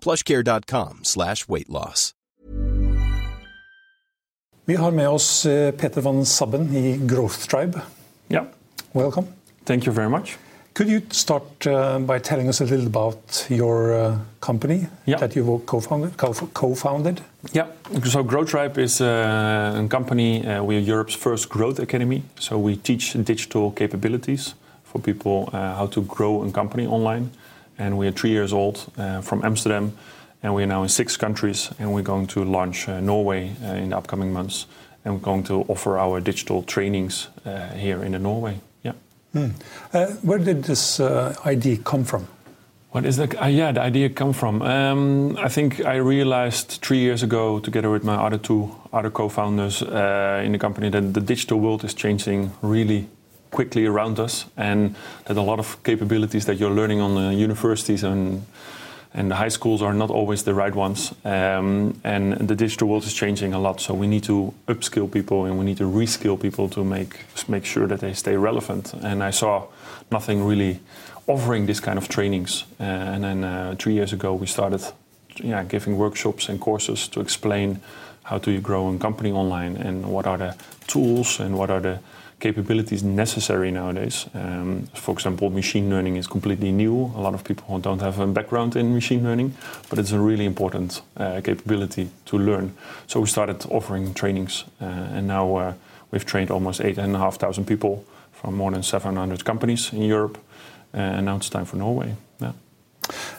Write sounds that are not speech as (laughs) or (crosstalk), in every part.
plushcare.com slash weight loss. Vi har med oss eh, Peter van Sabben i Growth Tribe. Yeah, Welcome. thank you very much. Could you start uh, by telling us a little about your uh, company Yeah. that you co-founded? Co- co-founded? Yeah, so Growth Tribe is uh, a company. Uh, we are Europe's first growth academy. So we teach digital capabilities for people uh, how to grow a company online. And we are three years old uh, from Amsterdam, and we are now in six countries. And we're going to launch uh, Norway uh, in the upcoming months. And we're going to offer our digital trainings uh, here in the Norway. Yeah. Uh, where did this uh, idea come from? What is the uh, yeah the idea come from? Um, I think I realized three years ago, together with my other two other co-founders uh, in the company, that the digital world is changing really quickly around us, and that a lot of capabilities that you're learning on the universities and and the high schools are not always the right ones. Um, and the digital world is changing a lot, so we need to upskill people and we need to reskill people to make make sure that they stay relevant. And I saw nothing really offering this kind of trainings. Uh, and then uh, three years ago, we started yeah, giving workshops and courses to explain how do you grow a company online and what are the tools and what are the capabilities necessary nowadays. Um, for example, machine learning is completely new. A lot of people don't have a background in machine learning, but it's a really important uh, capability to learn. So we started offering trainings, uh, and now uh, we've trained almost eight and a half thousand people from more than 700 companies in Europe. Uh, and now it's time for Norway. Yeah.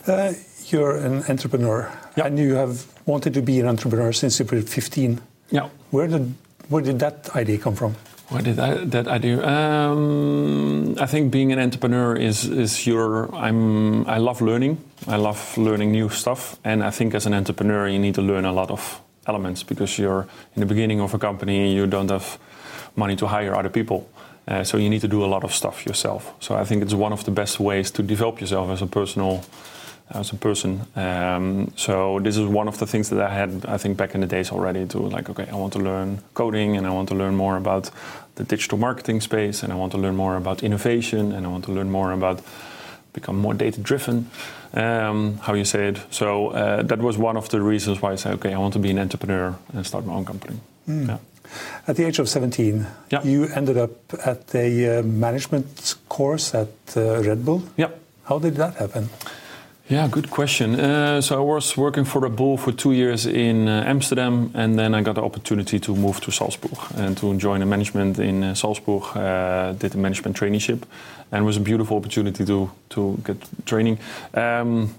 Uh, you're an entrepreneur, Yeah. and you have wanted to be an entrepreneur since you were 15. Yeah. Where did where did that idea come from? Where did I, that idea? Um, I think being an entrepreneur is is your. I'm. I love learning. I love learning new stuff, and I think as an entrepreneur, you need to learn a lot of elements because you're in the beginning of a company. You don't have money to hire other people, uh, so you need to do a lot of stuff yourself. So I think it's one of the best ways to develop yourself as a personal as a person. Um, so this is one of the things that I had, I think, back in the days already. To like, okay, I want to learn coding, and I want to learn more about the digital marketing space, and I want to learn more about innovation, and I want to learn more about become more data driven. Um, how you say it. So uh, that was one of the reasons why I said, okay, I want to be an entrepreneur and start my own company. Yeah. At the age of 17, Yeah. you ended up at a uh, management course at uh, Red Bull. Yeah. How did that happen? Yeah, good question. Uh, so I was working for Red Bull for two years in uh, Amsterdam, and then I got the opportunity to move to Salzburg and to join the management in uh, Salzburg. Uh, did a management traineeship, and it was a beautiful opportunity to to get training. Um,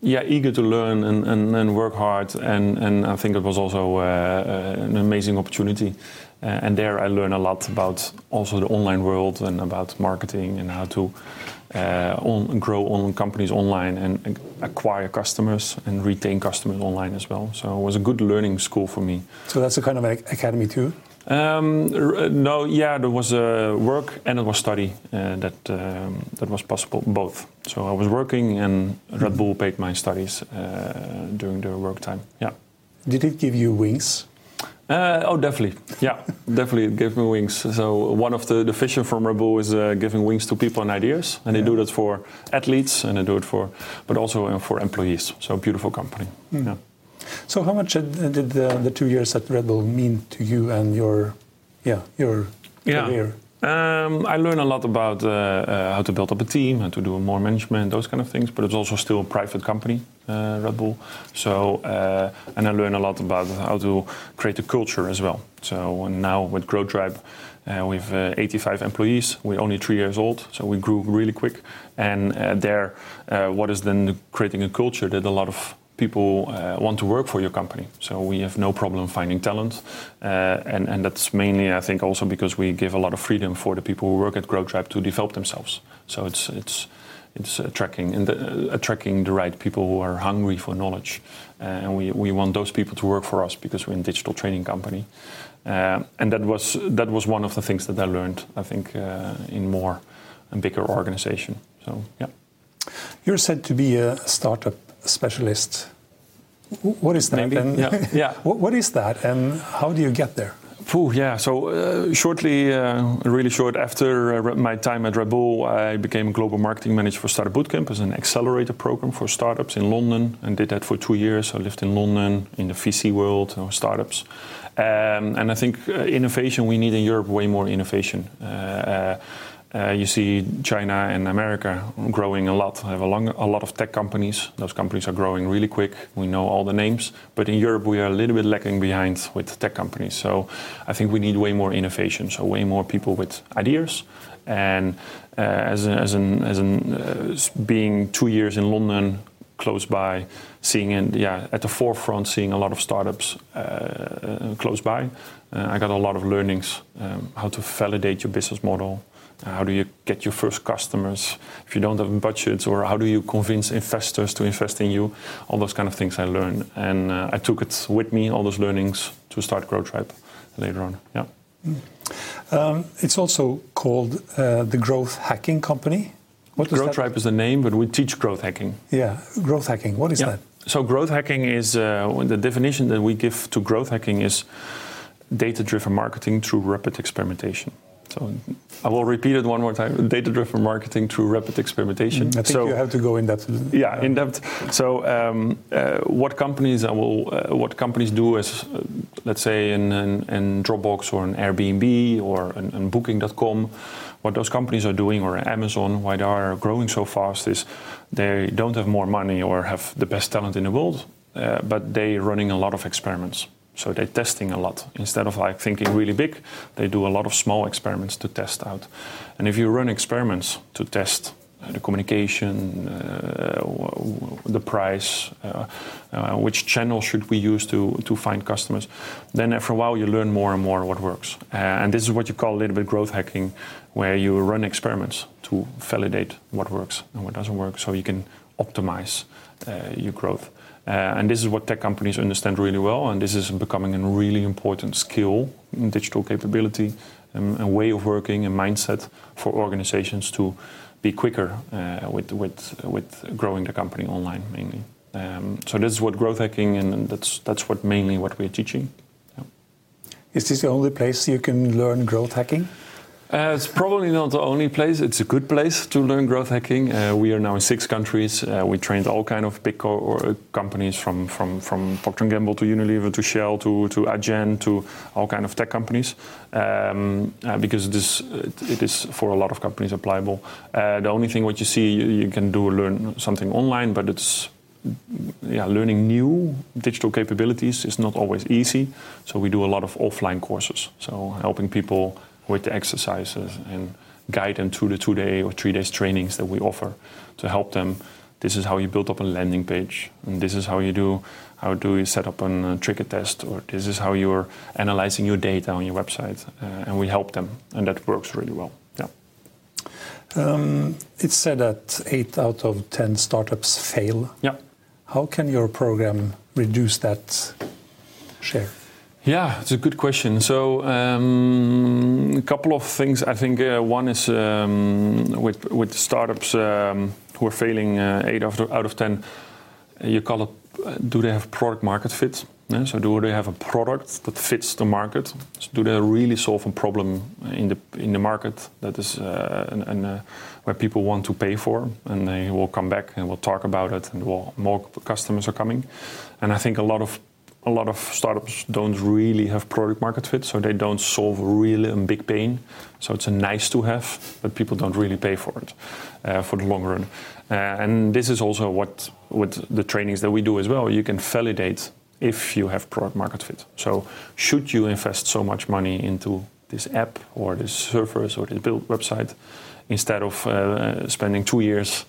yeah, eager to learn and, and, and work hard, and, and I think it was also uh, uh, an amazing opportunity. And there I learned a lot about also the online world and about marketing and how to on, grow on companies online and, acquire customers and retain customers online as well. So it was a good learning school for me. So that's a kind of academy too. Um, no, yeah, there was uh, work and it was study uh, that um, that was possible both. So I was working and Red Bull paid my studies uh, during the work time. Yeah. Did it give you wings? Uh, oh, definitely. Yeah, (laughs) definitely. It gave me wings. So one of the, the vision from Red Bull is uh, giving wings to people and ideas, and they do that for athletes and they do it for, but also uh, for employees. So beautiful company. Yeah. So how much uh, did the, the two years at Red Bull mean to you and your, yeah, your Yeah. career? Um, I learn a lot about uh, uh, how to build up a team, how to do more management, those kind of things. But it's also still a private company, uh, Red Bull. So, and I learn a lot about how to create a culture as well. So now with Growth Tribe, we have uh, 85 employees. We're only three years old, so we grew really quick. And there, what is then creating a culture that a lot of people uh, want to work for your company. So we have no problem finding talent, uh, and and that's mainly I think also because we give a lot of freedom for the people who work at Growth Tribe to develop themselves. So it's it's it's attracting and uh, attracting the right people who are hungry for knowledge, uh, and we, we want those people to work for us because we're a digital training company, uh, and that was that was one of the things that I learned I think in more and bigger organization. So yeah. You're said to be a startup specialist. What is that? Maybe. And yeah. (laughs) yeah. what is that, and how do you get there? Pooh, yeah. So uh, shortly, uh, really short after uh, my time at Red Bull, I became a global marketing manager for Startup Bootcamp as an accelerator program for startups in London, and did that for two years. I lived in London in the VC world, uh, startups, um, and I think uh, innovation we need in Europe way more innovation. Uh, you see China and America growing a lot. Have a, long, a, lot of tech companies. Those companies are growing really quick. We know all the names. But in Europe, we are a little bit lagging behind with tech companies. So I think we need way more innovation. So way more people with ideas. And uh, as, as, an, as an, uh, being two years in London, close by, seeing in, yeah, at the forefront, seeing a lot of startups uh, uh, close by, uh, I got a lot of learnings um, how to validate your business model how do you get your first customers if you don't have budgets, or how do you convince investors to invest in you? All those kind of things I learned, and uh, I took it with me, all those learnings, to start Growth Tribe later on. Yeah. Mm. Um, it's also called uh, the Growth Hacking Company. What Growth that? Tribe is the name, but we teach growth hacking. Yeah, growth hacking. What is yeah. that? So growth hacking is uh, the definition that we give to growth hacking is data-driven marketing through rapid experimentation. So I will repeat it one more time: data-driven marketing through rapid experimentation. Mm, I think so, you have to go in depth. Yeah, in depth. So um, uh, what companies I will, uh, what companies do is, uh, let's say, in, in, in, Dropbox or an Airbnb or in, in Booking.com. What those companies are doing, or Amazon, why they are growing so fast, is they don't have more money or have the best talent in the world, uh, but they're running a lot of experiments. So they're testing a lot. Instead of like thinking really big, they do a lot of small experiments to test out. And if you run experiments to test uh, the communication, uh, the price, uh, uh, which channel should we use to, to find customers, then after a while you learn more and more what works. Uh, and this is what you call a little bit growth hacking, where you run experiments to validate what works and what doesn't work so you can optimize uh, your growth. Uh, and this is what tech companies understand really well, and this is becoming a really important skill, in digital capability, um, a way of working, a mindset for organizations to be quicker uh, with, with, with growing the company online mainly. Um, so this is what growth hacking, and that's that's what mainly what we're teaching. Yeah. Is this the only place you can learn growth hacking? Uh, it's probably not the only place. It's a good place to learn growth hacking. Uh, we are now in six countries. Uh, we trained all kind of big co- companies from from from Procter Gamble to Unilever to Shell to to Adyen to all kind of tech companies um, uh, because it is it is for a lot of companies applicable. Uh, the only thing what you see you, you can do learn something online, but it's yeah, learning new digital capabilities is not always easy. So we do a lot of offline courses. So helping people with the exercises and guide them through the two day or three days trainings that we offer to help them. This is how you build up a landing page, and this is how you do how do you set up a uh, trigger test, or this is how you're analyzing your data on your website, uh, and we help them, and that works really well. Yeah. Um, it's said that eight out of ten startups fail. Yeah. How can your program reduce that share? Yeah, it's a good question. So um, a couple of things. I think uh, one is um, with with startups um, who are failing uh, eight out of, out of ten. You call it. Uh, do they have product market fit? Yeah, so do they have a product that fits the market? So do they really solve a problem in the in the market that is uh, an, an, uh, where people want to pay for, and they will come back and we'll talk about it, and will, more customers are coming. And I think a lot of a lot of startups don't really have product market fit, so they don't solve really a big pain. So it's a nice to have, but people don't really pay for it uh, for the long run. Uh, and this is also what with the trainings that we do as well. You can validate if you have product market fit. So should you invest so much money into this app or this service or this build website instead of uh, spending two years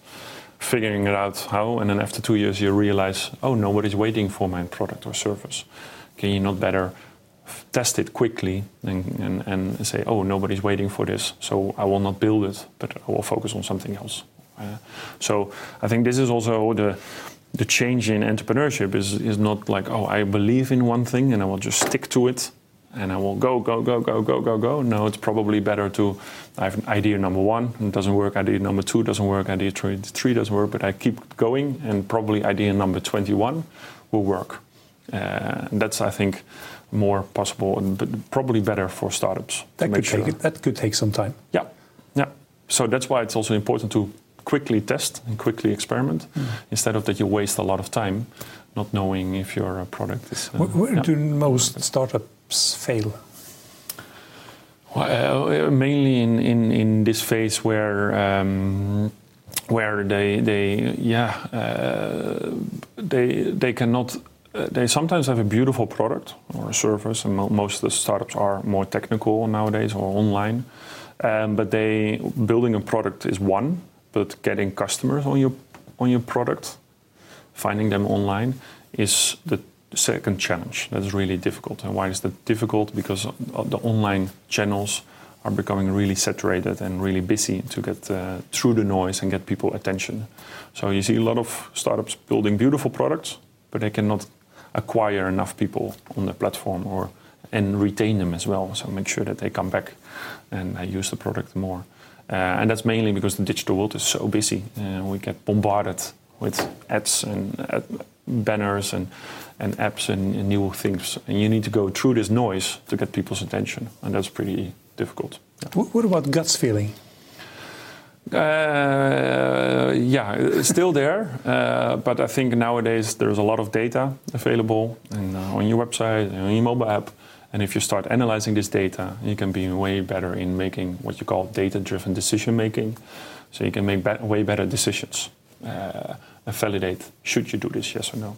figuring it out how, and then after two years you realize, oh, nobody's waiting for my product or service. Can you not better test it quickly and, and, and say, oh, nobody's waiting for this, so I will not build it, but I will focus on something else. Uh, so I think this is also the the change in entrepreneurship is is not like, oh, I believe in one thing and I will just stick to it and I will go, go, go, go, go, go, go. No, it's probably better to I have an idea number one, it doesn't work, idea number two doesn't work, idea three, three doesn't work, but I keep going, and probably idea number 21 will work. Uh, that's, I think, more possible, but probably better for startups. That could sure. take it, that could take some time. Yeah, yeah. So that's why it's also important to quickly test and quickly experiment, mm. instead of that you waste a lot of time not knowing if your product is. Uh, where, yeah. do most startups fail? Well, uh, mainly in, in, in this phase where um, where they they yeah uh, they they cannot uh, they sometimes have a beautiful product or a service, and mo most of the startups are more technical nowadays or online. Um, but they building a product is one, but getting customers on your on your product, finding them online is the second challenge that is really difficult. And why is that difficult? Because the online channels are becoming really saturated and really busy to get uh, through the noise and get people attention. So you see a lot of startups building beautiful products, but they cannot acquire enough people on the platform or and retain them as well. So make sure that they come back and uh, use the product more. Uh, and that's mainly because the digital world is so busy. Uh, we get bombarded with ads and ad banners and and apps and, and, new things. And you need to go through this noise to get people's attention, and that's pretty difficult. Yeah. What about guts feeling? Uh, yeah, still (laughs) there, uh, but I think nowadays there's a lot of data available and, uh, on your website and on your mobile app. And if you start analyzing this data, you can be way better in making what you call data-driven decision making. So you can make be way better decisions uh, and validate should you do this, yes or no.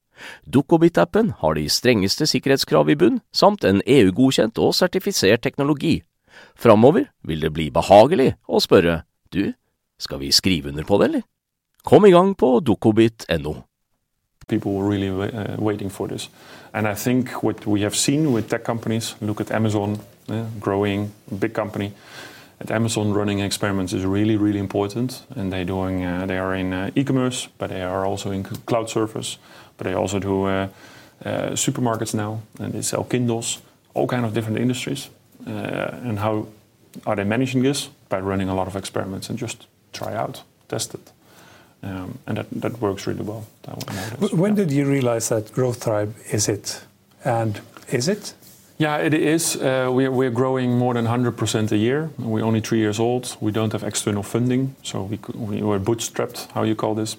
Dukkobit-appen har de strengeste sikkerhetskrav i bunn, samt en EU-godkjent og sertifisert teknologi. Framover vil det bli behagelig å spørre du, skal vi skrive under på det, eller? Kom i gang på dukkobit.no. People were really uh, waiting for this. And I think what we have seen with tech companies, look at Amazon, uh, growing, big company. At Amazon, running experiments is really, really important. And they doing, uh, they are in uh, e-commerce, but they are also in cloud service. But they also do uh, uh, supermarkets now, and they sell Kindles, all kind of different industries. Uh, and how are they managing this? By running a lot of experiments and just try out, test it. Um, and that, that works really well. When yeah. did you realize that Growth Tribe is it? And is it? Yeah, it is. Uh, we're, growing more than 100% a year. We're only three years old. We don't have external funding, so we, we were bootstrapped, how you call this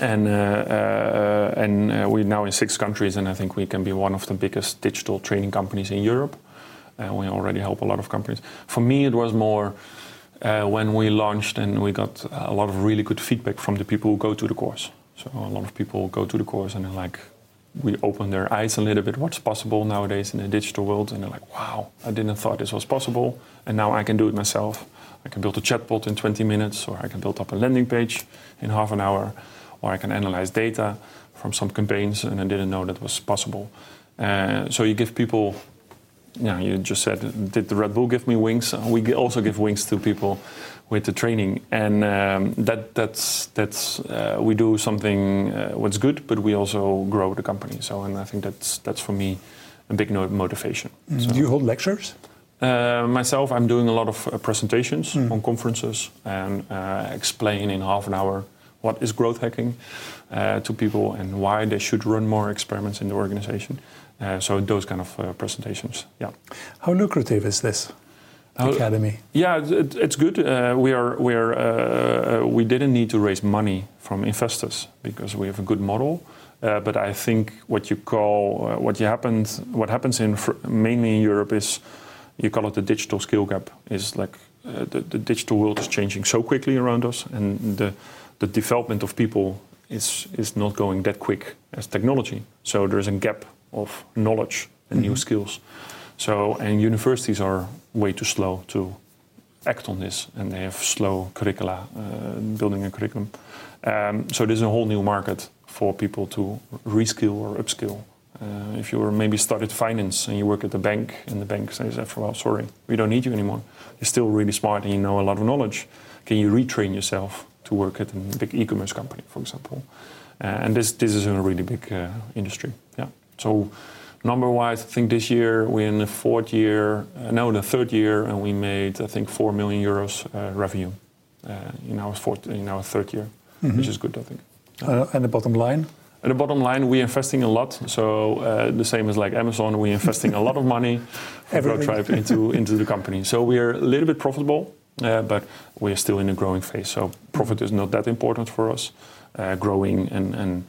and uh, uh, and we're now in six countries, and I think we can be one of the biggest digital training companies in Europe. And we already help a lot of companies. For me, it was more when we launched, and we got a lot of really good feedback from the people who go to the course. So a lot of people go to the course and they're like, we open their eyes a little bit what's possible nowadays in the digital world, and they're like, wow, I didn't thought this was possible, and now I can do it myself. I can build a chatbot in 20 minutes, or I can build up a landing page in half an hour, or I can analyze data from some campaigns, and I didn't know that was possible. Uh, so you give people, yeah, you just said, did the Red Bull give me wings? We also give wings to people with the training, and um, that that's that's uh, we do something uh, what's good, but we also grow the company. So, and I think that's that's for me a big motivation. Mm. So, do you hold lectures? Uh, myself, I'm doing a lot of uh, presentations mm. on conferences and uh, explain in half an hour what is growth hacking uh, to people and why they should run more experiments in the organization. so those kind of presentations, yeah. How lucrative is this? Academy? Yeah, it, it's good. Uh, we are we are uh, we didn't need to raise money from investors because we have a good model. Uh, but I think what you call uh, what you happened what happens in mainly in Europe is you call it the digital skill gap. Is like uh, the, the digital world is changing so quickly around us, and the the development of people is is not going that quick as technology. So there's a gap of knowledge and mm -hmm. new mm-hmm. skills. So, and universities are way too slow to act on this, and they have slow curricula, uh, building a curriculum. Um, so there's a whole new market for people to reskill or upskill. Uh, if you were maybe started finance and you work at the bank, and the bank says, "After all, sorry, we don't need you anymore. You're still really smart and you know a lot of knowledge. Can you retrain yourself to work at a big e-commerce company, for example?" Uh, and this this is a really big uh, industry. Yeah. So number wise, I think this year we're in the fourth year, uh, no, the third year, and we made I think four million euros uh, revenue uh, in our fourth, in our third year, mm-hmm. which is good, I think. And the bottom line. The bottom line, we're investing a lot. So uh, the same as like Amazon, we're investing a lot of money (laughs) from Growth Tribe into into the company. So we're a little bit profitable, uh, but we're still in a growing phase. So profit is not that important for us. growing and and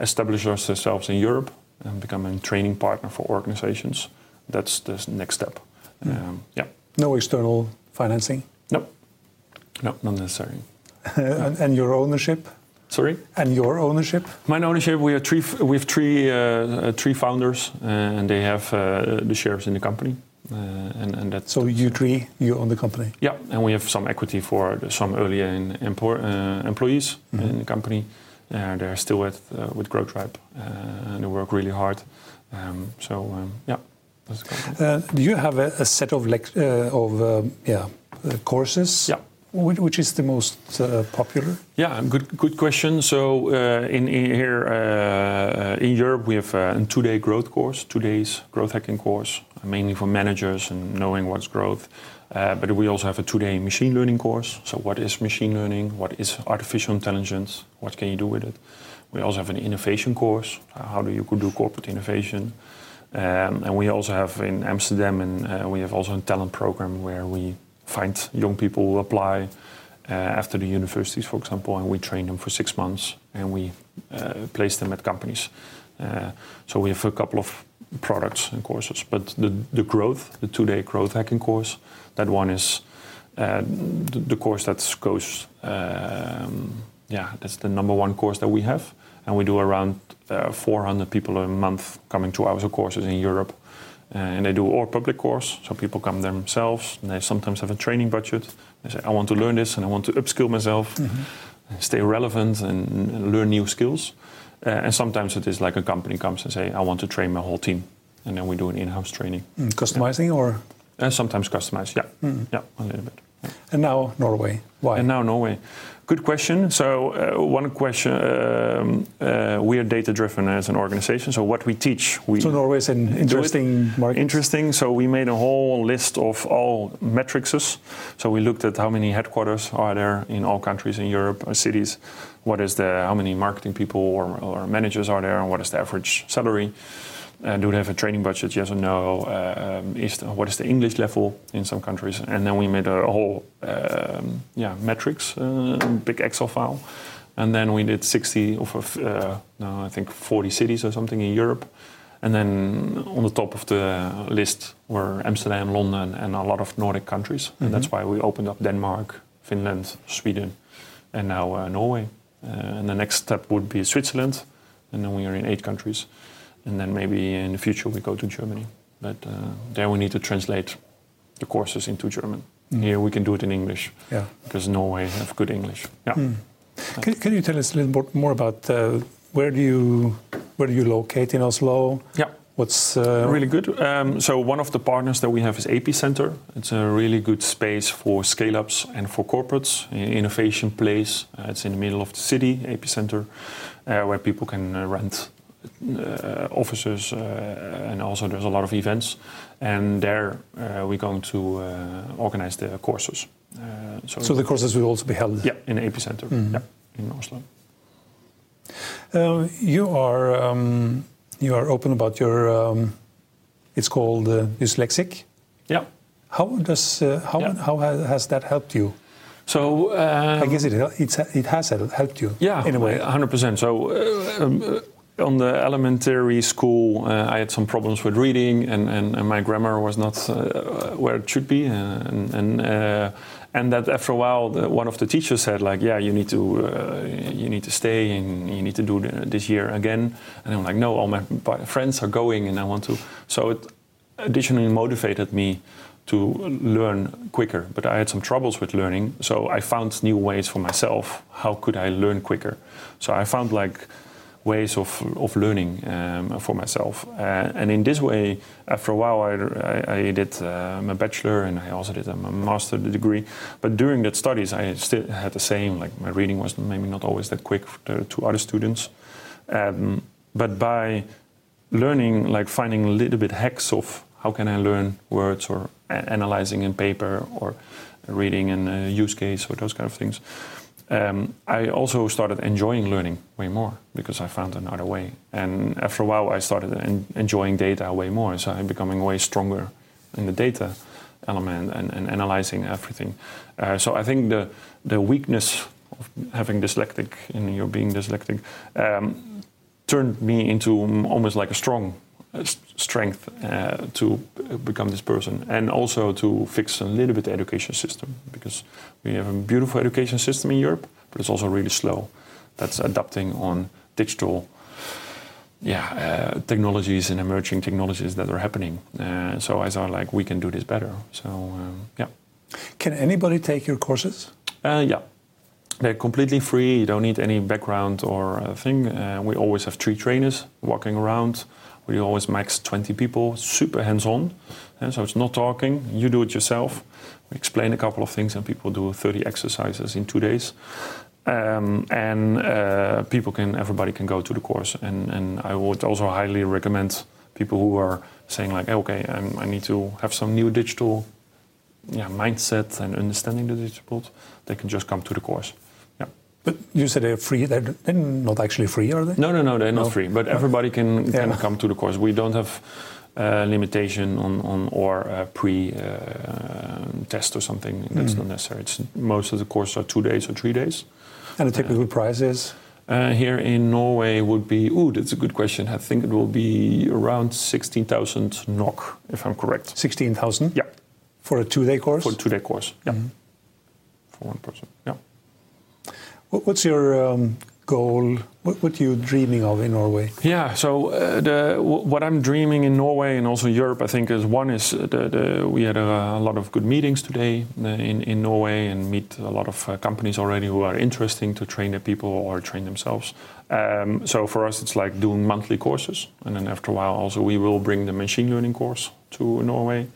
establish ourselves in Europe and become a training partner for organizations. That's the next step. Mm. Um, yeah. No external financing? No. No, not necessary. (laughs) and, and, your ownership? Sorry? And your ownership? My ownership, we have three, we have three, uh, three founders, uh, and they have uh, the shares in the company. Uh, and, and that's so you three, you own the company? Yeah, and we have some equity for some earlier in, uh, employees mm -hmm. in the company. Uh, they're still with uh, with Growth Tribe uh, and they work really hard. Um, so um, yeah. do you have a, a set of of yeah courses? Yeah which is the most uh, popular? Yeah, good good question. So uh, in, in, here uh, in Europe, we have a two-day growth course, two days growth hacking course, mainly for managers and knowing what's growth. Uh, but we also have a two-day machine learning course. So what is machine learning? What is artificial intelligence? What can you do with it? We also have an innovation course. How do you do corporate innovation? Um, and we also have in Amsterdam, and uh, we have also a talent program where we find young people who apply uh, after the universities, for example, and we train them for six months and we place them at companies. So we have a couple of products and courses, but the, the growth, the two-day growth hacking course, that one is uh, the, course that goes, um, yeah, that's the number one course that we have. And we do around uh, 400 people a month coming to our courses in Europe. Uh, and they do all public course, so people come themselves. And they sometimes have a training budget. They say, I want to learn this and I want to upskill myself, mm-hmm. stay relevant and, learn new skills. Uh, and sometimes it is like a company comes and say, I want to train my whole team. And then we do an in-house training. Mm, customizing yeah. or? And sometimes customized, yeah. Mm. Yeah, a little bit. Yeah. And now Norway. Why? And now Norway. Good question. So uh, one question: um, uh, we are data-driven as an organization. So what we teach, we so Norway is an interesting market. Interesting. So we made a whole list of all metrics. So we looked at how many headquarters are there in all countries in Europe, or cities. What is the how many marketing people or, or managers are there, and what is the average salary? Uh, do they have a training budget? Yes or no? Uh, um, is the, what is the English level in some countries? And then we made a whole um, yeah metrics, uh, big Excel file, and then we did 60 of uh, no, I think 40 cities or something in Europe. And then on the top of the list were Amsterdam, London, and a lot of Nordic countries. Mm-hmm. And that's why we opened up Denmark, Finland, Sweden, and now uh, Norway. Uh, and the next step would be Switzerland, and then we are in eight countries and then maybe in the future we go to Germany. But uh, there we need to translate the courses into German. Here we can do it in English Yeah. because Norway have good English. Yeah. Can, can you tell us a little bit more about uh, where do you where do you locate in Oslo? Yeah. What's uh, Really good. Um, so one of the partners that we have is Epicenter. It's a really good space for scale-ups and for corporates. Innovation place. Uh, it's in the middle of the city, Epicenter, uh, where people can uh, rent offices, uh, and also there's a lot of events. And there uh, we're going to uh, organize the courses. Uh, so, so the courses will also be held? yeah, in Epicenter. Yeah, in Oslo. Uh, you are um, you are open about your. Um, it's called uh, dyslexic. Yeah. How does uh, how Yeah. how has that helped you? So um, I guess it it's, it has helped you. Yeah, in a way. 100%. So uh, um, uh, on the elementary school, uh, I had some problems with reading, and, and, and my grammar was not uh, where it should be, and and, uh, and that after a while, the, one of the teachers said like, yeah, you need to uh, you need to stay and you need to do the, this year again, and I'm like, no, all my friends are going, and I want to. So it additionally motivated me to learn quicker. But I had some troubles with learning, so I found new ways for myself. How could I learn quicker? So I found like ways of, of learning um, for myself. Uh, and in this way, after a while, I, I, I did uh, my bachelor and I also did a master degree. But during that studies, I still had the same, like my reading was maybe not always that quick to, to other students. Um, but by learning, like finding a little bit hacks of how can I learn words or analyzing in paper or reading in a use case or those kind of things. Um, I also started enjoying learning way more because I found another way. And after a while, I started en- enjoying data way more. So I'm becoming way stronger in the data element and, and analyzing everything. Uh, so I think the the weakness of having dyslexic in your being dyslexic um, turned me into almost like a strong strength uh, to become this person and also to fix a little bit the education system because we have a beautiful education system in Europe but it's also really slow that's adapting on digital yeah uh, technologies and emerging technologies that are happening uh, so I thought like we can do this better so um, yeah Can anybody take your courses? uh, yeah. They're completely free. You don't need any background or uh, thing. Uh, we always have three trainers walking around. We always max 20 people, super hands-on. And so it's not talking. You do it yourself. We explain a couple of things, and people do 30 exercises in two days. Um, and uh, people can, everybody can go to the course. And, and I would also highly recommend people who are saying like, okay, I'm, I need to have some new digital yeah, mindset and understanding the digital they can just come to the course. But you said they're free. They're, they're not actually free, are they? No, no, no, they're not free, but everybody can, can Yeah. come to the course. We don't have uh, limitation on, on or uh, pre uh, test or something. That's not necessary. It's, most of the courses are two days or three days. And the typical price is Uh, here in Norway would be, ooh, that's a good question. I think it will be around 16,000 NOK, if I'm correct. 16,000 Yeah, for a two-day course. for a two day course. Yeah. For one person. Yeah. What- What's your um, goal? What, what are you dreaming of in Norway? Yeah, so uh, the, what I'm dreaming in Norway and also Europe, I think, is one is uh, the, the, we had a, a lot of good meetings today uh, in, in Norway and meet a lot of uh, companies already who are interesting to train their people or train themselves. Um, so for us, it's like doing monthly courses, and then after a while, also we will bring the machine learning course to Norway.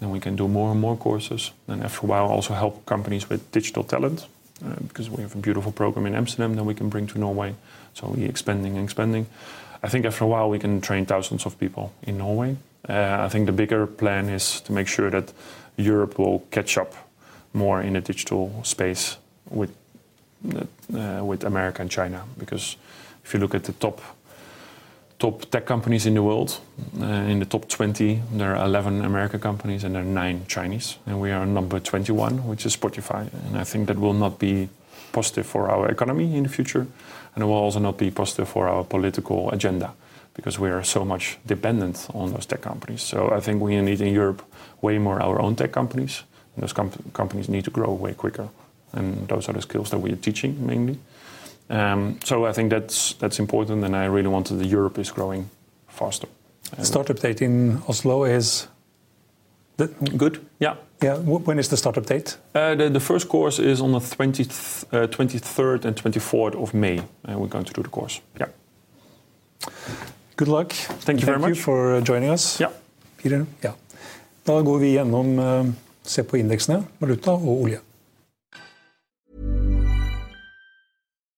Then we can do more and more courses. And after a while, also help companies with digital talent uh, because we have a beautiful program in Amsterdam that we can bring to Norway. So we're expanding and expanding. I think after a while we can train thousands of people in Norway. Uh, I think the bigger plan is to make sure that Europe will catch up more in the digital space with uh, with America and China. Because if you look at the top top tech companies in the world, uh, in the top 20, there are 11 American companies and there are nine Chinese, and we are number 21, which is Spotify. And I think that will not be positive for our economy in the future, and it will also not be positive for our political agenda because we are so much dependent on those tech companies. So I think we need in Europe way more our own tech companies, and those comp- companies need to grow way quicker. And those are the skills that we are teaching mainly. Um, so I think that's that's important, and I really wanted that the Europe is growing faster. The startup date in Oslo is Good. Yeah. yeah. When is the startup date? Uh, the, the first course is on the 20th, uh, 23rd and 24th of May, and we're going to do the course. Yeah. Good luck. Thank you very much. you for uh, joining us. Yeah. Peter. Ja. Da går vi gjennom eh, Se på indeksene, valuta og olje.